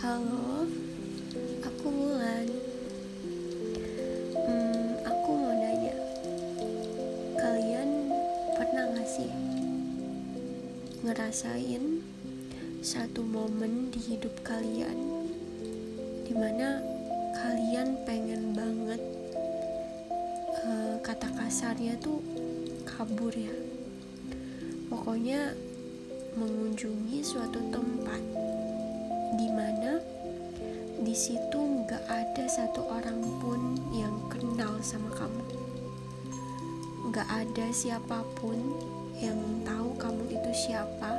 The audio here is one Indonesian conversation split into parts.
Halo, aku Wulan. Hmm, aku mau nanya, kalian pernah gak sih ngerasain satu momen di hidup kalian di mana kalian pengen banget uh, kata kasarnya tuh kabur ya pokoknya mengunjungi suatu tempat di situ nggak ada satu orang pun yang kenal sama kamu. Nggak ada siapa pun yang tahu kamu itu siapa.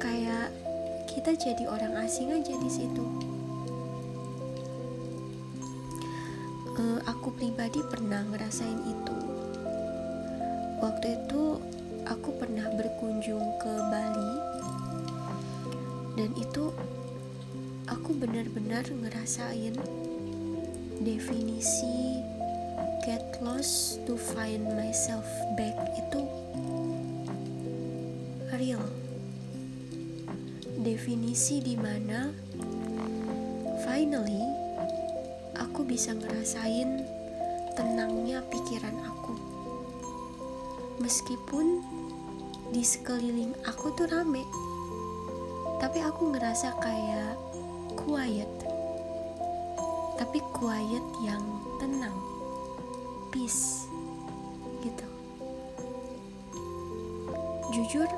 Kayak kita jadi orang asing aja di situ. Uh, aku pribadi pernah ngerasain itu. Waktu itu aku pernah berkunjung ke Bali. Dan itu aku benar-benar ngerasain definisi get lost to find myself back itu real. Definisi di mana finally aku bisa ngerasain tenangnya pikiran aku. Meskipun di sekeliling aku tuh rame tapi aku ngerasa kayak quiet tapi quiet yang tenang peace gitu. Jujur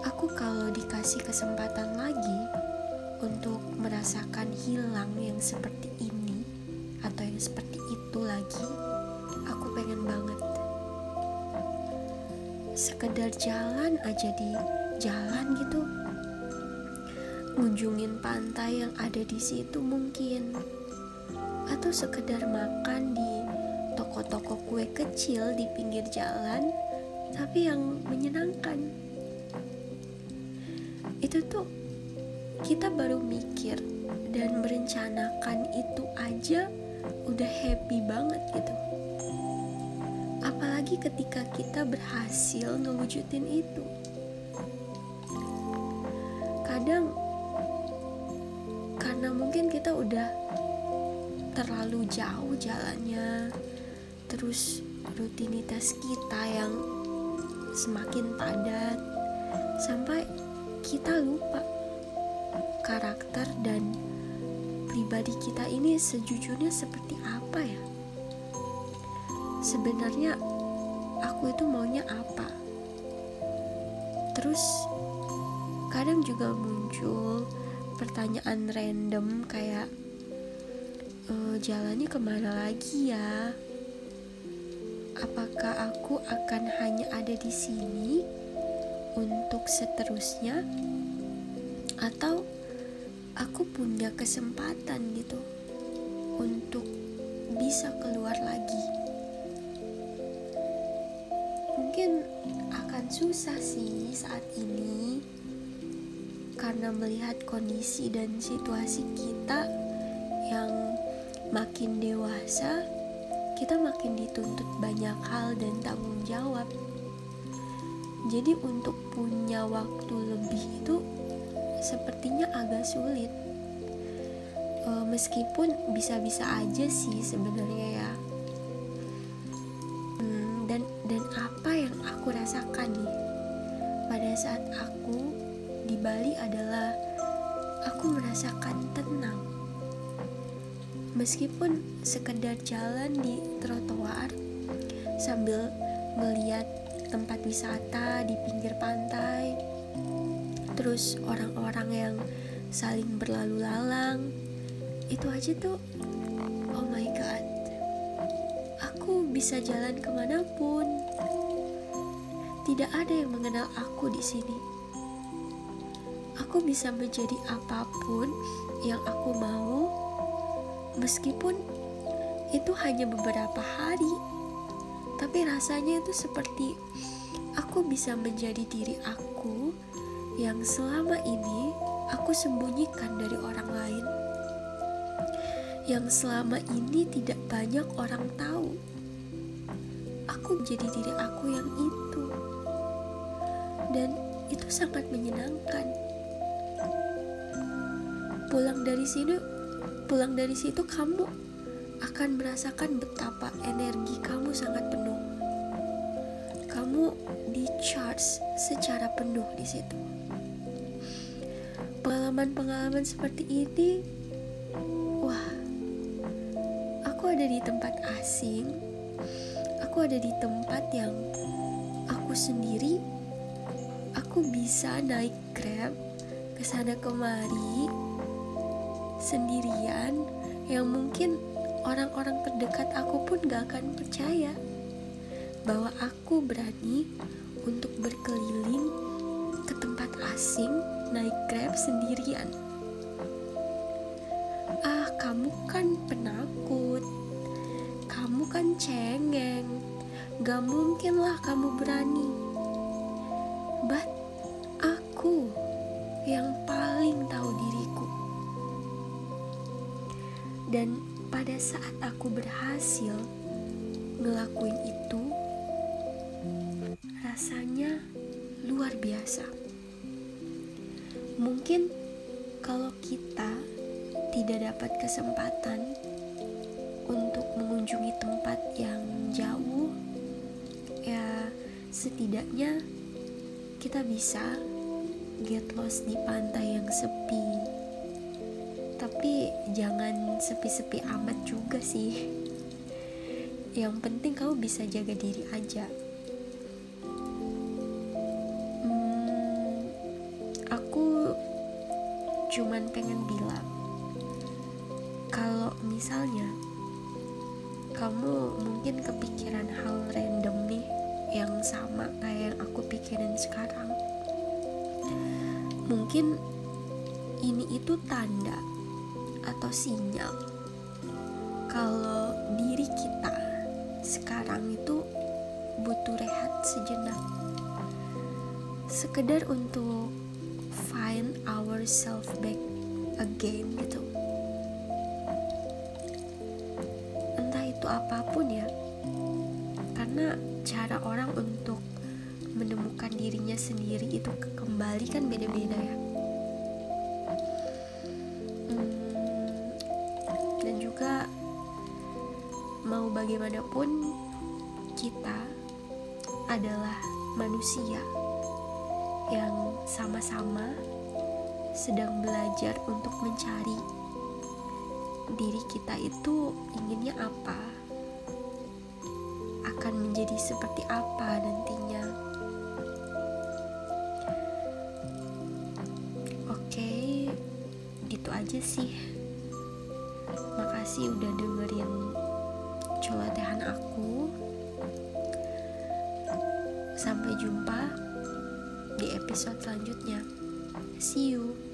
aku kalau dikasih kesempatan lagi untuk merasakan hilang yang seperti ini atau yang seperti itu lagi aku pengen banget. Sekedar jalan aja di jalan gitu ngunjungin pantai yang ada di situ mungkin. Atau sekedar makan di toko-toko kue kecil di pinggir jalan tapi yang menyenangkan. Itu tuh kita baru mikir dan merencanakan itu aja udah happy banget gitu. Apalagi ketika kita berhasil ngewujudin itu. Kadang karena mungkin kita udah terlalu jauh jalannya terus rutinitas kita yang semakin padat sampai kita lupa karakter dan pribadi kita ini sejujurnya seperti apa ya? Sebenarnya aku itu maunya apa? Terus kadang juga muncul pertanyaan random kayak e, jalannya ke mana lagi ya? Apakah aku akan hanya ada di sini untuk seterusnya? Atau aku punya kesempatan gitu untuk bisa keluar lagi? Mungkin akan susah sih saat ini karena melihat kondisi dan situasi kita yang makin dewasa, kita makin dituntut banyak hal dan tanggung jawab. Jadi untuk punya waktu lebih itu sepertinya agak sulit. E, meskipun bisa-bisa aja sih sebenarnya ya. Hmm, dan dan apa yang aku rasakan nih pada saat aku di Bali adalah aku merasakan tenang. Meskipun sekedar jalan di trotoar sambil melihat tempat wisata di pinggir pantai, terus orang-orang yang saling berlalu lalang, itu aja tuh, oh my god, aku bisa jalan ke mana pun. Tidak ada yang mengenal aku di sini aku bisa menjadi apa pun yang aku mau, meskipun itu hanya beberapa hari, tapi rasanya itu seperti aku bisa menjadi diri aku yang selama ini aku sembunyikan dari orang lain, yang selama ini tidak banyak orang tahu. Aku menjadi diri aku yang itu, dan itu sangat menyenangkan pulang dari sini pulang dari situ kamu akan merasakan betapa energi kamu sangat penuh. Kamu di charge secara penuh di situ. Pengalaman-pengalaman seperti ini wah aku ada di tempat asing aku ada di tempat yang aku sendiri aku bisa naik grab ke sana kemari sendirian yang mungkin orang-orang terdekat aku pun gak akan percaya bahwa aku berani untuk berkeliling ke tempat asing naik grab sendirian. Ah, kamu kan penakut. Kamu kan cengeng. Gak mungkin lah kamu berani. But Dan pada saat aku berhasil ngelakuin itu, rasanya luar biasa. Mungkin kalau kita tidak dapat kesempatan untuk mengunjungi tempat yang jauh, ya setidaknya kita bisa get lost di pantai yang sepi tapi jangan sepi-sepi amat juga sih. Yang penting kamu bisa jaga diri aja. Hmm, aku cuman pengen bilang kalau misalnya kamu mungkin kepikiran hal random nih yang sama kayak yang aku pikirin sekarang Mungkin ini itu tanda atau sinyal kalau diri kita sekarang itu butuh rehat sejenak. Sekedar untuk find ourselves back again gitu. Entah itu apa pun ya. Karena cara orang untuk menemukan dirinya sendiri itu kembali kan beda-beda ya juga mau bagaimanapun kita adalah manusia yang sama-sama sedang belajar untuk mencari diri kita itu inginnya apa akan menjadi seperti apa nantinya. Itu aja sih makasih udah dengerin celotehan aku. Sampai jumpa di episode selanjutnya. See you